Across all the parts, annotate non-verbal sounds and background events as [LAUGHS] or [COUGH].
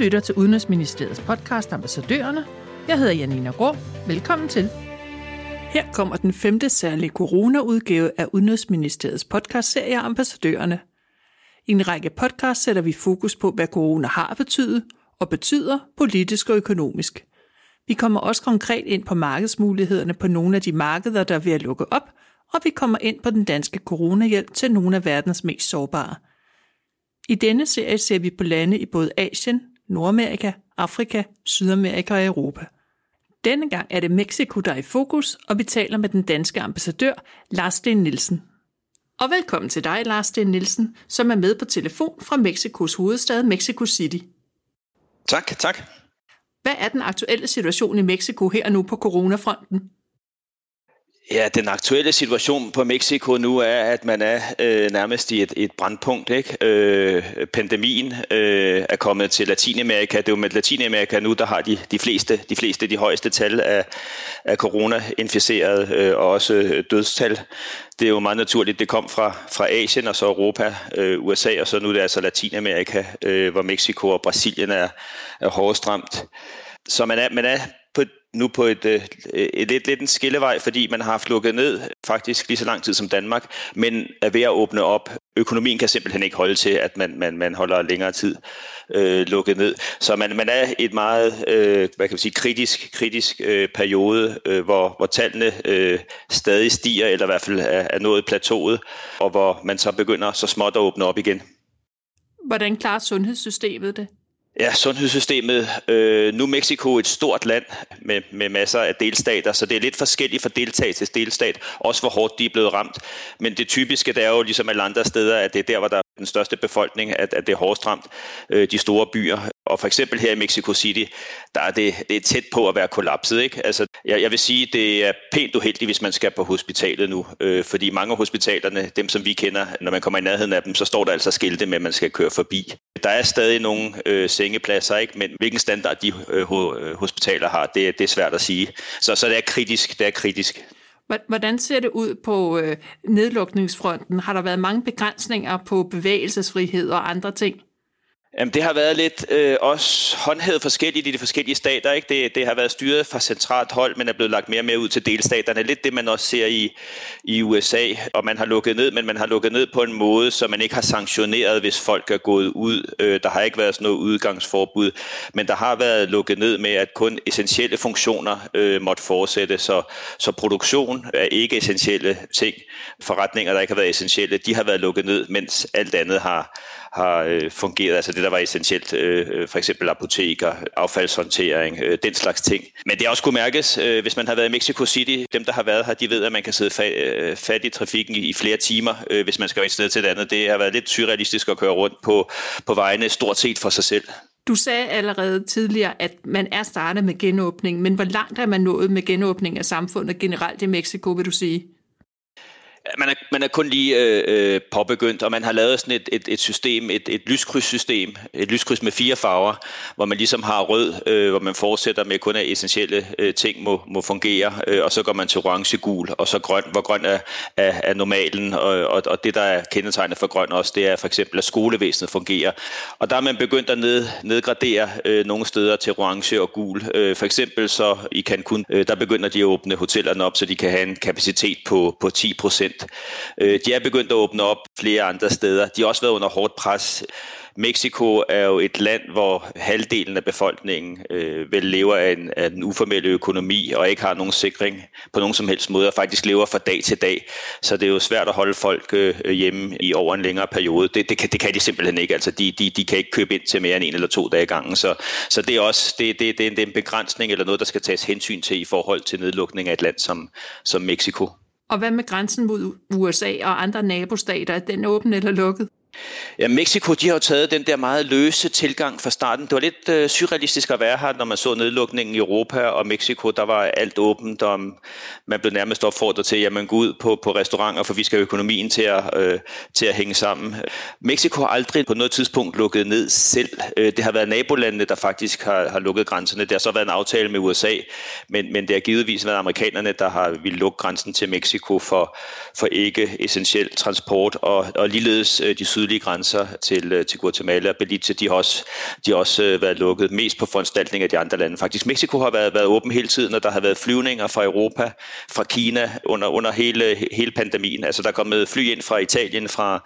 lytter til Udenrigsministeriets podcast Ambassadørerne. Jeg hedder Janina Grå. Velkommen til. Her kommer den femte særlige corona-udgave af Udenrigsministeriets podcastserie Ambassadørerne. I en række podcast sætter vi fokus på, hvad corona har betydet og betyder politisk og økonomisk. Vi kommer også konkret ind på markedsmulighederne på nogle af de markeder, der er ved at lukke op, og vi kommer ind på den danske coronahjælp til nogle af verdens mest sårbare – i denne serie ser vi på lande i både Asien, Nordamerika, Afrika, Sydamerika og Europa. Denne gang er det Mexico, der er i fokus, og vi taler med den danske ambassadør, Lars Sten Nielsen. Og velkommen til dig, Lars Sten Nielsen, som er med på telefon fra Mexikos hovedstad, Mexico City. Tak, tak. Hvad er den aktuelle situation i Mexico her nu på coronafronten? Ja, den aktuelle situation på Mexico nu er, at man er øh, nærmest i et, et brandpunkt. Ikke? Øh, pandemien øh, er kommet til Latinamerika. Det er jo med Latinamerika nu, der har de, de fleste de fleste de højeste tal af, af corona-inficerede øh, og også øh, dødstal. Det er jo meget naturligt. Det kom fra, fra Asien og så Europa, øh, USA og så nu er det altså Latinamerika, øh, hvor Mexico og Brasilien er, er hårdest ramt. Så man er, man er på, nu på et, et, et, lidt, lidt en skillevej, fordi man har haft lukket ned faktisk lige så lang tid som Danmark, men er ved at åbne op. Økonomien kan simpelthen ikke holde til, at man, man, man holder længere tid øh, lukket ned. Så man, man er i et meget øh, hvad kan man sige, kritisk, kritisk øh, periode, øh, hvor, hvor tallene øh, stadig stiger, eller i hvert fald er, er nået plateauet, og hvor man så begynder så småt at åbne op igen. Hvordan klarer sundhedssystemet det? Ja, sundhedssystemet. Øh, nu er Mexico et stort land med, med masser af delstater, så det er lidt forskelligt fra delstat til delstat, også hvor hårdt de er blevet ramt. Men det typiske, det er jo ligesom alle andre steder, at det er der, hvor der er den største befolkning, at, at det er hårdest ramt, øh, de store byer. Og for eksempel her i Mexico City, der er det, det er tæt på at være kollapset. Ikke? Altså, jeg, jeg vil sige, det er pænt uheldigt, hvis man skal på hospitalet nu, øh, fordi mange af hospitalerne, dem som vi kender, når man kommer i nærheden af dem, så står der altså skilte med, at man skal køre forbi. Der er stadig nogle øh, sengepladser, ikke? men hvilken standard de øh, øh, hospitaler har, det, det er svært at sige. Så, så det er kritisk. Det er kritisk. Hvordan ser det ud på øh, nedlukningsfronten? Har der været mange begrænsninger på bevægelsesfrihed og andre ting? Jamen, det har været lidt øh, også håndhævet forskelligt i de forskellige stater. Ikke? Det, det har været styret fra centralt hold, men er blevet lagt mere og mere ud til delstaterne. Lidt det, man også ser i, i USA. Og man har lukket ned, men man har lukket ned på en måde, så man ikke har sanktioneret, hvis folk er gået ud. Øh, der har ikke været sådan noget udgangsforbud, men der har været lukket ned med, at kun essentielle funktioner øh, måtte fortsætte. Så, så produktion er ikke essentielle ting. Forretninger, der ikke har været essentielle, de har været lukket ned, mens alt andet har, har øh, fungeret. Altså det, der var essentielt, øh, øh, for eksempel apoteker, affaldshåndtering, øh, den slags ting. Men det er også kunne mærkes, øh, hvis man har været i Mexico City, dem der har været her, de ved, at man kan sidde fa- øh, fat i trafikken i, i flere timer, øh, hvis man skal et sted til et andet. Det har været lidt surrealistisk at køre rundt på, på vejene stort set for sig selv. Du sagde allerede tidligere, at man er startet med genåbning, men hvor langt er man nået med genåbning af samfundet generelt i Mexico, vil du sige? Man er, man er kun lige øh, øh, påbegyndt, og man har lavet sådan et, et, et system, et, et lyskrydssystem, et lyskryds med fire farver, hvor man ligesom har rød, øh, hvor man fortsætter med kun at essentielle øh, ting må, må fungere, øh, og så går man til orange, gul, og så grøn, hvor grøn er, er, er normalen, og, og, og det der er kendetegnet for grøn også, det er for eksempel, at skolevæsenet fungerer. Og der er man begyndt at ned, nedgradere øh, nogle steder til orange og gul. Øh, for eksempel så i Cancun, øh, der begynder de at åbne hotellerne op, så de kan have en kapacitet på, på 10 procent procent. Øh, de er begyndt at åbne op flere andre steder. De har også været under hårdt pres. Mexico er jo et land, hvor halvdelen af befolkningen øh, vel lever af, en, af den uformelle økonomi og ikke har nogen sikring på nogen som helst måde og faktisk lever fra dag til dag. Så det er jo svært at holde folk øh, hjemme i over en længere periode. Det, det, kan, det kan de simpelthen ikke. Altså, de, de, de kan ikke købe ind til mere end en eller to dage gangen. Så, så det er også det, det, det, det er en begrænsning eller noget, der skal tages hensyn til i forhold til nedlukning af et land som, som Mexico. Og hvad med grænsen mod USA og andre nabostater? Er den åben eller lukket? Ja, Mexico, de har jo taget den der meget løse tilgang fra starten. Det var lidt øh, surrealistisk at være her, når man så nedlukningen i Europa og Mexico. Der var alt åbent, og man blev nærmest opfordret til, at man gå ud på, på restauranter, for vi skal have økonomien til at, øh, til at hænge sammen. Mexico har aldrig på noget tidspunkt lukket ned selv. Øh, det har været nabolandene, der faktisk har, har lukket grænserne. Det har så været en aftale med USA, men, men det har givetvis været amerikanerne, der har ville lukke grænsen til Mexico for, for ikke essentiel transport, og, og ligeledes øh, de sydlige sydlige grænser til, øh, til Guatemala og Belize, de har også, de har også øh, været lukket mest på foranstaltning af de andre lande. Faktisk Mexico har været, været åben hele tiden, og der har været flyvninger fra Europa, fra Kina under, under hele, hele pandemien. Altså der er kommet fly ind fra Italien, fra,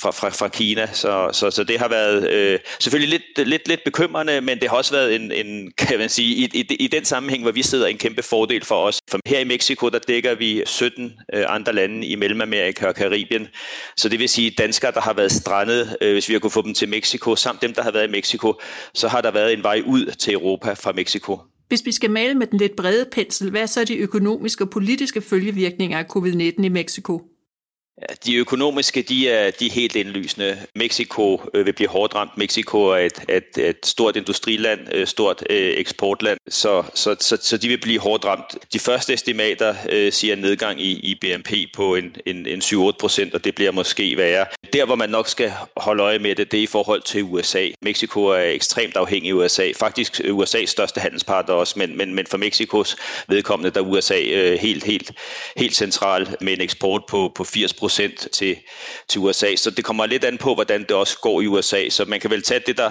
fra, fra, fra Kina, så, så, så det har været øh, selvfølgelig lidt, lidt, lidt bekymrende, men det har også været en, en kan man sige, i, i, i den sammenhæng, hvor vi sidder en kæmpe fordel for os. Som her i Mexico, der dækker vi 17 øh, andre lande i Mellemamerika og Karibien. Så det vil sige, danskere, der har været strandet, øh, hvis vi har kunnet få dem til Mexico, samt dem, der har været i Mexico, så har der været en vej ud til Europa fra Mexico. Hvis vi skal male med den lidt brede pensel, hvad er så de økonomiske og politiske følgevirkninger af covid-19 i Mexico? De økonomiske, de er, de er helt indlysende. Mexico øh, vil blive hårdt ramt. Mexico er et, et, et stort industriland, et øh, stort øh, eksportland, så, så, så, så de vil blive hårdt ramt. De første estimater øh, siger en nedgang i, i BNP på en, en, en 7-8 procent, og det bliver måske værre. Der, hvor man nok skal holde øje med det, det er i forhold til USA. Mexico er ekstremt afhængig af USA. Faktisk USA's største handelspartner også, men, men, men for Mexikos vedkommende, der er USA øh, helt, helt, helt central med en eksport på, på 80 procent til, til USA. Så det kommer lidt an på, hvordan det også går i USA. Så man kan vel tage det, der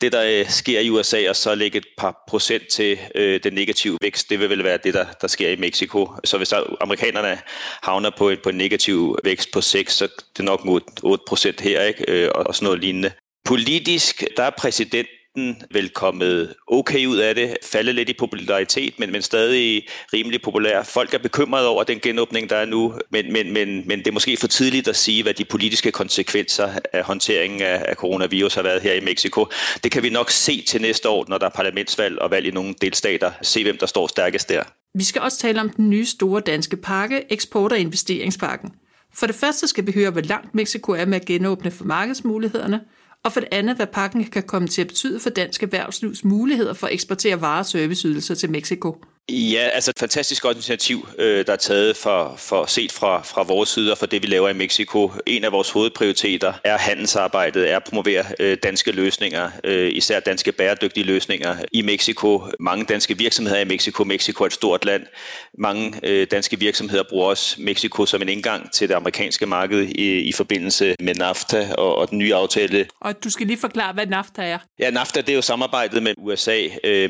det, der øh, sker i USA, og så lægge et par procent til øh, den negative vækst, det vil vel være det, der, der sker i Mexico. Så hvis der, amerikanerne havner på, et, på en negativ vækst på 6, så det er nok mod 8 procent her, ikke? Øh, og, og sådan noget lignende. Politisk, der er præsident enten vel kommet okay ud af det, faldet lidt i popularitet, men, men stadig rimelig populær. Folk er bekymrede over den genåbning, der er nu, men, men, men, men det er måske for tidligt at sige, hvad de politiske konsekvenser af håndteringen af, af coronavirus har været her i Mexico. Det kan vi nok se til næste år, når der er parlamentsvalg og valg i nogle delstater. Se, hvem der står stærkest der. Vi skal også tale om den nye store danske pakke, eksport- og investeringspakken. For det første skal vi høre, hvor langt Mexico er med at genåbne for markedsmulighederne – og for det andet, hvad pakken kan komme til at betyde for dansk erhvervslivs muligheder for at eksportere varer og serviceydelser til Mexico. Ja, altså et fantastisk godt initiativ, øh, der er taget for, for set fra, fra vores side og for det, vi laver i Mexico. En af vores hovedprioriteter er handelsarbejdet, er at promovere øh, danske løsninger, øh, især danske bæredygtige løsninger i Mexico. Mange danske virksomheder i Mexico. Mexico er et stort land. Mange danske virksomheder bruger også Mexico som en indgang til det amerikanske marked i, i forbindelse med NAFTA og, og den nye aftale. Og du skal lige forklare, hvad NAFTA er. Ja, NAFTA det er jo samarbejdet med USA,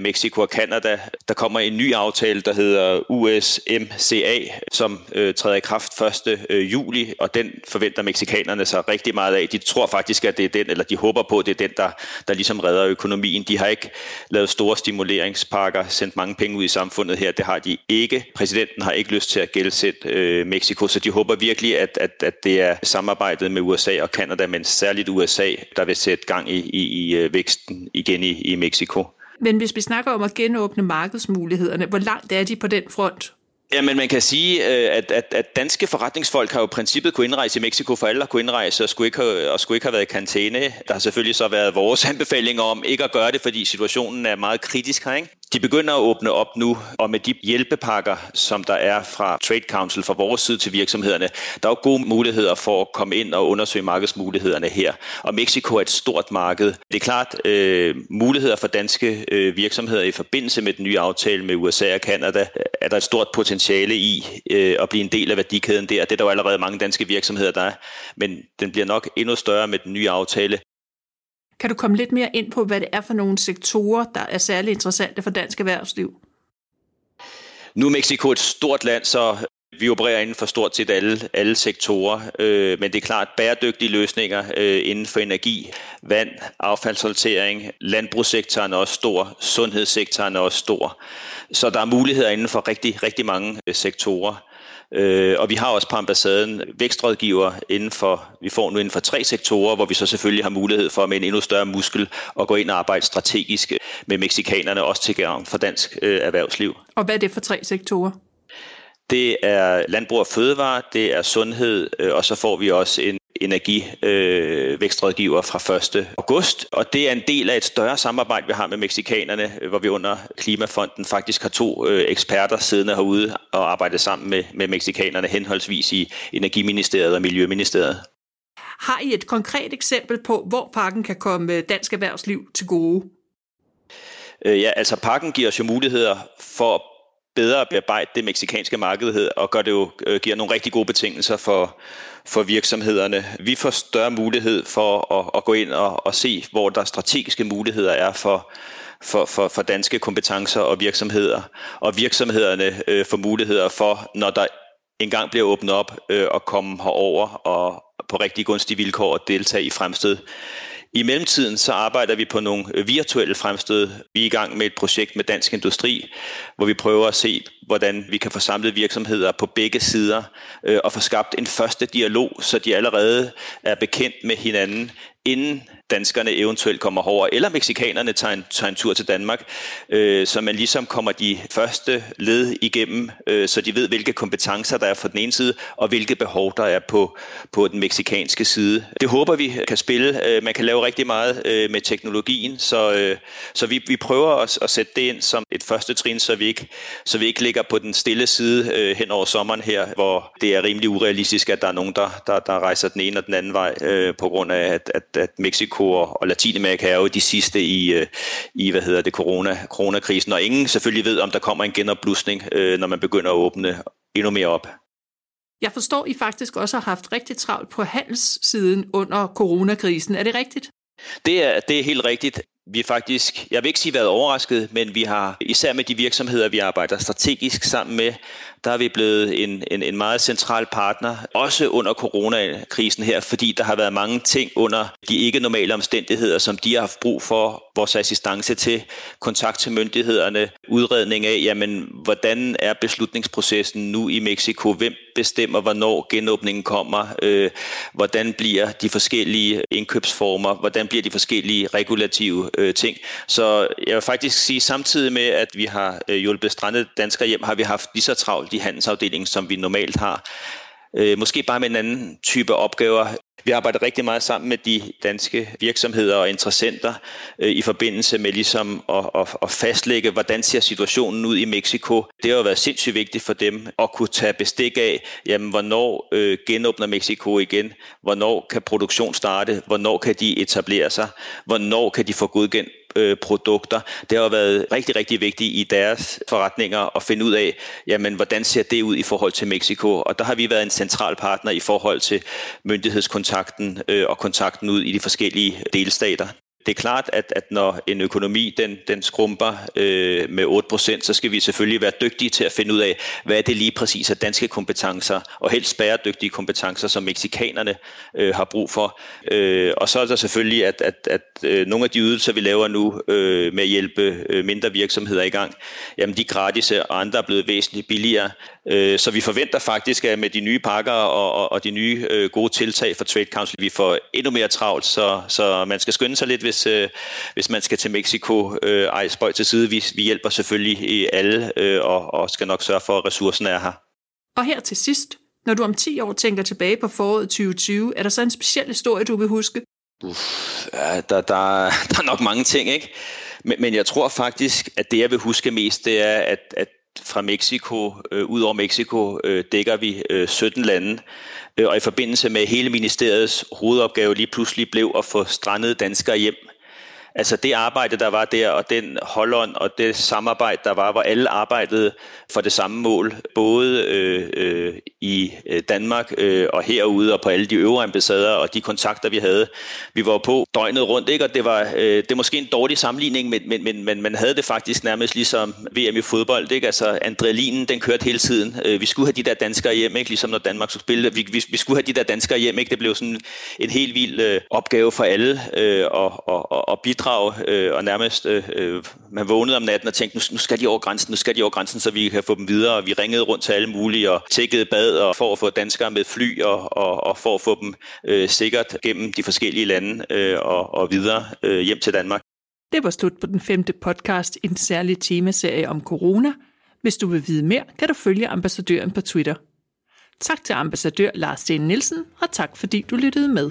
Mexico og Canada. Der kommer en ny aftale aftale, der hedder USMCA, som øh, træder i kraft 1. Øh, juli, og den forventer meksikanerne sig rigtig meget af. De tror faktisk, at det er den, eller de håber på, at det er den, der, der ligesom redder økonomien. De har ikke lavet store stimuleringspakker, sendt mange penge ud i samfundet her. Det har de ikke. Præsidenten har ikke lyst til at gældsætte øh, Mexico, så de håber virkelig, at, at, at det er samarbejdet med USA og Kanada, men særligt USA, der vil sætte gang i, i, i øh, væksten igen i, i Mexico. Men hvis vi snakker om at genåbne markedsmulighederne, hvor langt er de på den front? Ja, men man kan sige, øh, at, at, at danske forretningsfolk har jo i princippet kunne indrejse i Mexico, for alle har kunne indrejse og skulle, ikke have, og skulle ikke have været i karantæne. Der har selvfølgelig så været vores [LAUGHS] anbefalinger om ikke at gøre det, fordi situationen er meget kritisk her. Ikke? De begynder at åbne op nu, og med de hjælpepakker, som der er fra Trade Council fra vores side til virksomhederne, der er jo gode muligheder for at komme ind og undersøge markedsmulighederne her. Og Mexico er et stort marked. Det er klart øh, muligheder for danske øh, virksomheder i forbindelse med den nye aftale med USA og Kanada. Øh, er der et stort potentiale i øh, at blive en del af værdikæden der. Det er der jo allerede mange danske virksomheder, der er. Men den bliver nok endnu større med den nye aftale. Kan du komme lidt mere ind på, hvad det er for nogle sektorer, der er særlig interessante for dansk erhvervsliv? Nu er Mexico et stort land, så vi opererer inden for stort set alle, alle sektorer, øh, men det er klart bæredygtige løsninger øh, inden for energi, vand, affaldshåndtering, landbrugssektoren er også stor, sundhedssektoren er også stor. Så der er muligheder inden for rigtig, rigtig mange øh, sektorer. Øh, og vi har også på ambassaden vækstrådgiver inden for, vi får nu inden for tre sektorer, hvor vi så selvfølgelig har mulighed for med en endnu større muskel at gå ind og arbejde strategisk med meksikanerne, også til gavn for dansk øh, erhvervsliv. Og hvad er det for tre sektorer? Det er landbrug og fødevare, det er sundhed, øh, og så får vi også en energivækstrådgiver øh, fra 1. august. Og det er en del af et større samarbejde, vi har med meksikanerne, hvor vi under Klimafonden faktisk har to øh, eksperter siddende herude og arbejdet sammen med, med meksikanerne henholdsvis i Energiministeriet og Miljøministeriet. Har I et konkret eksempel på, hvor pakken kan komme dansk erhvervsliv til gode? Øh, ja, altså pakken giver os jo muligheder for bedre bearbejde det meksikanske marked og gør det jo, øh, giver nogle rigtig gode betingelser for, for virksomhederne. Vi får større mulighed for at, at gå ind og, og se, hvor der strategiske muligheder er for, for, for, for danske kompetencer og virksomheder. Og virksomhederne øh, får muligheder for, når der engang bliver åbnet op øh, og komme herover og på rigtig gunstige vilkår at deltage i fremstød. I mellemtiden så arbejder vi på nogle øh, virtuelle fremstød. Vi er i gang med et projekt med Dansk Industri, hvor vi prøver at se, hvordan vi kan få samlet virksomheder på begge sider øh, og få skabt en første dialog, så de allerede er bekendt med hinanden, inden danskerne eventuelt kommer over, eller meksikanerne tager en, tager en tur til Danmark, øh, så man ligesom kommer de første led igennem, øh, så de ved, hvilke kompetencer der er fra den ene side, og hvilke behov der er på, på den meksikanske side. Det håber vi kan spille. Øh, man kan lave rigtig meget øh, med teknologien, så, øh, så vi, vi prøver at, at sætte det ind som et første trin, så vi ikke, så vi ikke ligger på den stille side øh, hen over sommeren her, hvor det er rimelig urealistisk, at der er nogen, der, der, der rejser den ene og den anden vej, øh, på grund af, at, at, at Mexico Mexico og, og Latinamerika er jo de sidste i, øh, i hvad hedder det, corona, coronakrisen, og ingen selvfølgelig ved, om der kommer en genopblusning, øh, når man begynder at åbne endnu mere op. Jeg forstår, I faktisk også har haft rigtig travlt på handelssiden under coronakrisen. Er det rigtigt? Det er, det er helt rigtigt vi faktisk, jeg vil ikke sige været overrasket, men vi har især med de virksomheder, vi arbejder strategisk sammen med, der er vi blevet en, en, en meget central partner, også under coronakrisen her, fordi der har været mange ting under de ikke normale omstændigheder, som de har haft brug for vores assistance til, kontakt til myndighederne, udredning af, jamen, hvordan er beslutningsprocessen nu i Mexico, hvem bestemmer, hvornår genåbningen kommer, øh, hvordan bliver de forskellige indkøbsformer, hvordan bliver de forskellige regulative øh, ting. Så jeg vil faktisk sige, samtidig med, at vi har øh, hjulpet strandede danskere hjem, har vi haft lige så travlt i handelsafdelingen, som vi normalt har. Øh, måske bare med en anden type opgaver. Vi arbejder rigtig meget sammen med de danske virksomheder og interessenter øh, i forbindelse med ligesom at, at, at fastlægge, hvordan ser situationen ud i Mexico. Det har jo været sindssygt vigtigt for dem at kunne tage bestik af, jamen, hvornår øh, genåbner Mexico igen, hvornår kan produktion starte, hvornår kan de etablere sig, hvornår kan de få godkendt øh, produkter. Det har været rigtig, rigtig vigtigt i deres forretninger at finde ud af, jamen, hvordan ser det ud i forhold til Mexico. Og der har vi været en central partner i forhold til myndighedskontakten øh, og kontakten ud i de forskellige delstater det er klart, at, at når en økonomi den, den skrumper øh, med 8%, så skal vi selvfølgelig være dygtige til at finde ud af, hvad er det lige præcis af danske kompetencer, og helst bæredygtige kompetencer, som meksikanerne øh, har brug for. Øh, og så er der selvfølgelig, at, at, at øh, nogle af de ydelser, vi laver nu øh, med at hjælpe øh, mindre virksomheder i gang, jamen de er gratis, og andre er blevet væsentligt billigere. Øh, så vi forventer faktisk, at med de nye pakker og, og, og de nye øh, gode tiltag for Trade Council, vi får endnu mere travlt, så, så man skal skynde sig lidt, hvis, øh, hvis man skal til Mexico. Øh, ej, spøj til side, vi, vi hjælper selvfølgelig i alle øh, og, og skal nok sørge for, at ressourcerne er her. Og her til sidst, når du om 10 år tænker tilbage på foråret 2020, er der så en speciel historie, du vil huske? Uff, ja, der, der, der er nok mange ting, ikke? Men, men jeg tror faktisk, at det jeg vil huske mest, det er, at, at fra Mexico, øh, ud over Mexico, øh, dækker vi øh, 17 lande. Øh, og i forbindelse med hele ministeriets hovedopgave lige pludselig blev at få strandede danskere hjem Altså det arbejde, der var der, og den holdånd og det samarbejde, der var, hvor alle arbejdede for det samme mål, både øh, øh, i øh, Danmark øh, og herude og på alle de øvre ambassader og de kontakter, vi havde. Vi var på døgnet rundt, ikke? og det var øh, det er måske en dårlig sammenligning, men, men, men, men man havde det faktisk nærmest ligesom VM i fodbold. Ikke? Altså adrenalinen, den kørte hele tiden. Øh, vi skulle have de der danskere hjem, ikke? ligesom når Danmark skulle spille. Vi, vi, vi skulle have de der danskere hjem. Ikke? Det blev sådan en helt vild øh, opgave for alle øh, og, og, og, og krav, øh, og nærmest øh, øh, man vågnede om natten og tænkte, nu, nu skal de over grænsen, nu skal de over grænsen, så vi kan få dem videre. Og vi ringede rundt til alle mulige og tækkede bad og for at få danskere med fly og, og, og for at få dem øh, sikkert gennem de forskellige lande øh, og, og videre øh, hjem til Danmark. Det var slut på den femte podcast, en særlig temaserie om corona. Hvis du vil vide mere, kan du følge ambassadøren på Twitter. Tak til ambassadør Lars Sten Nielsen, og tak fordi du lyttede med.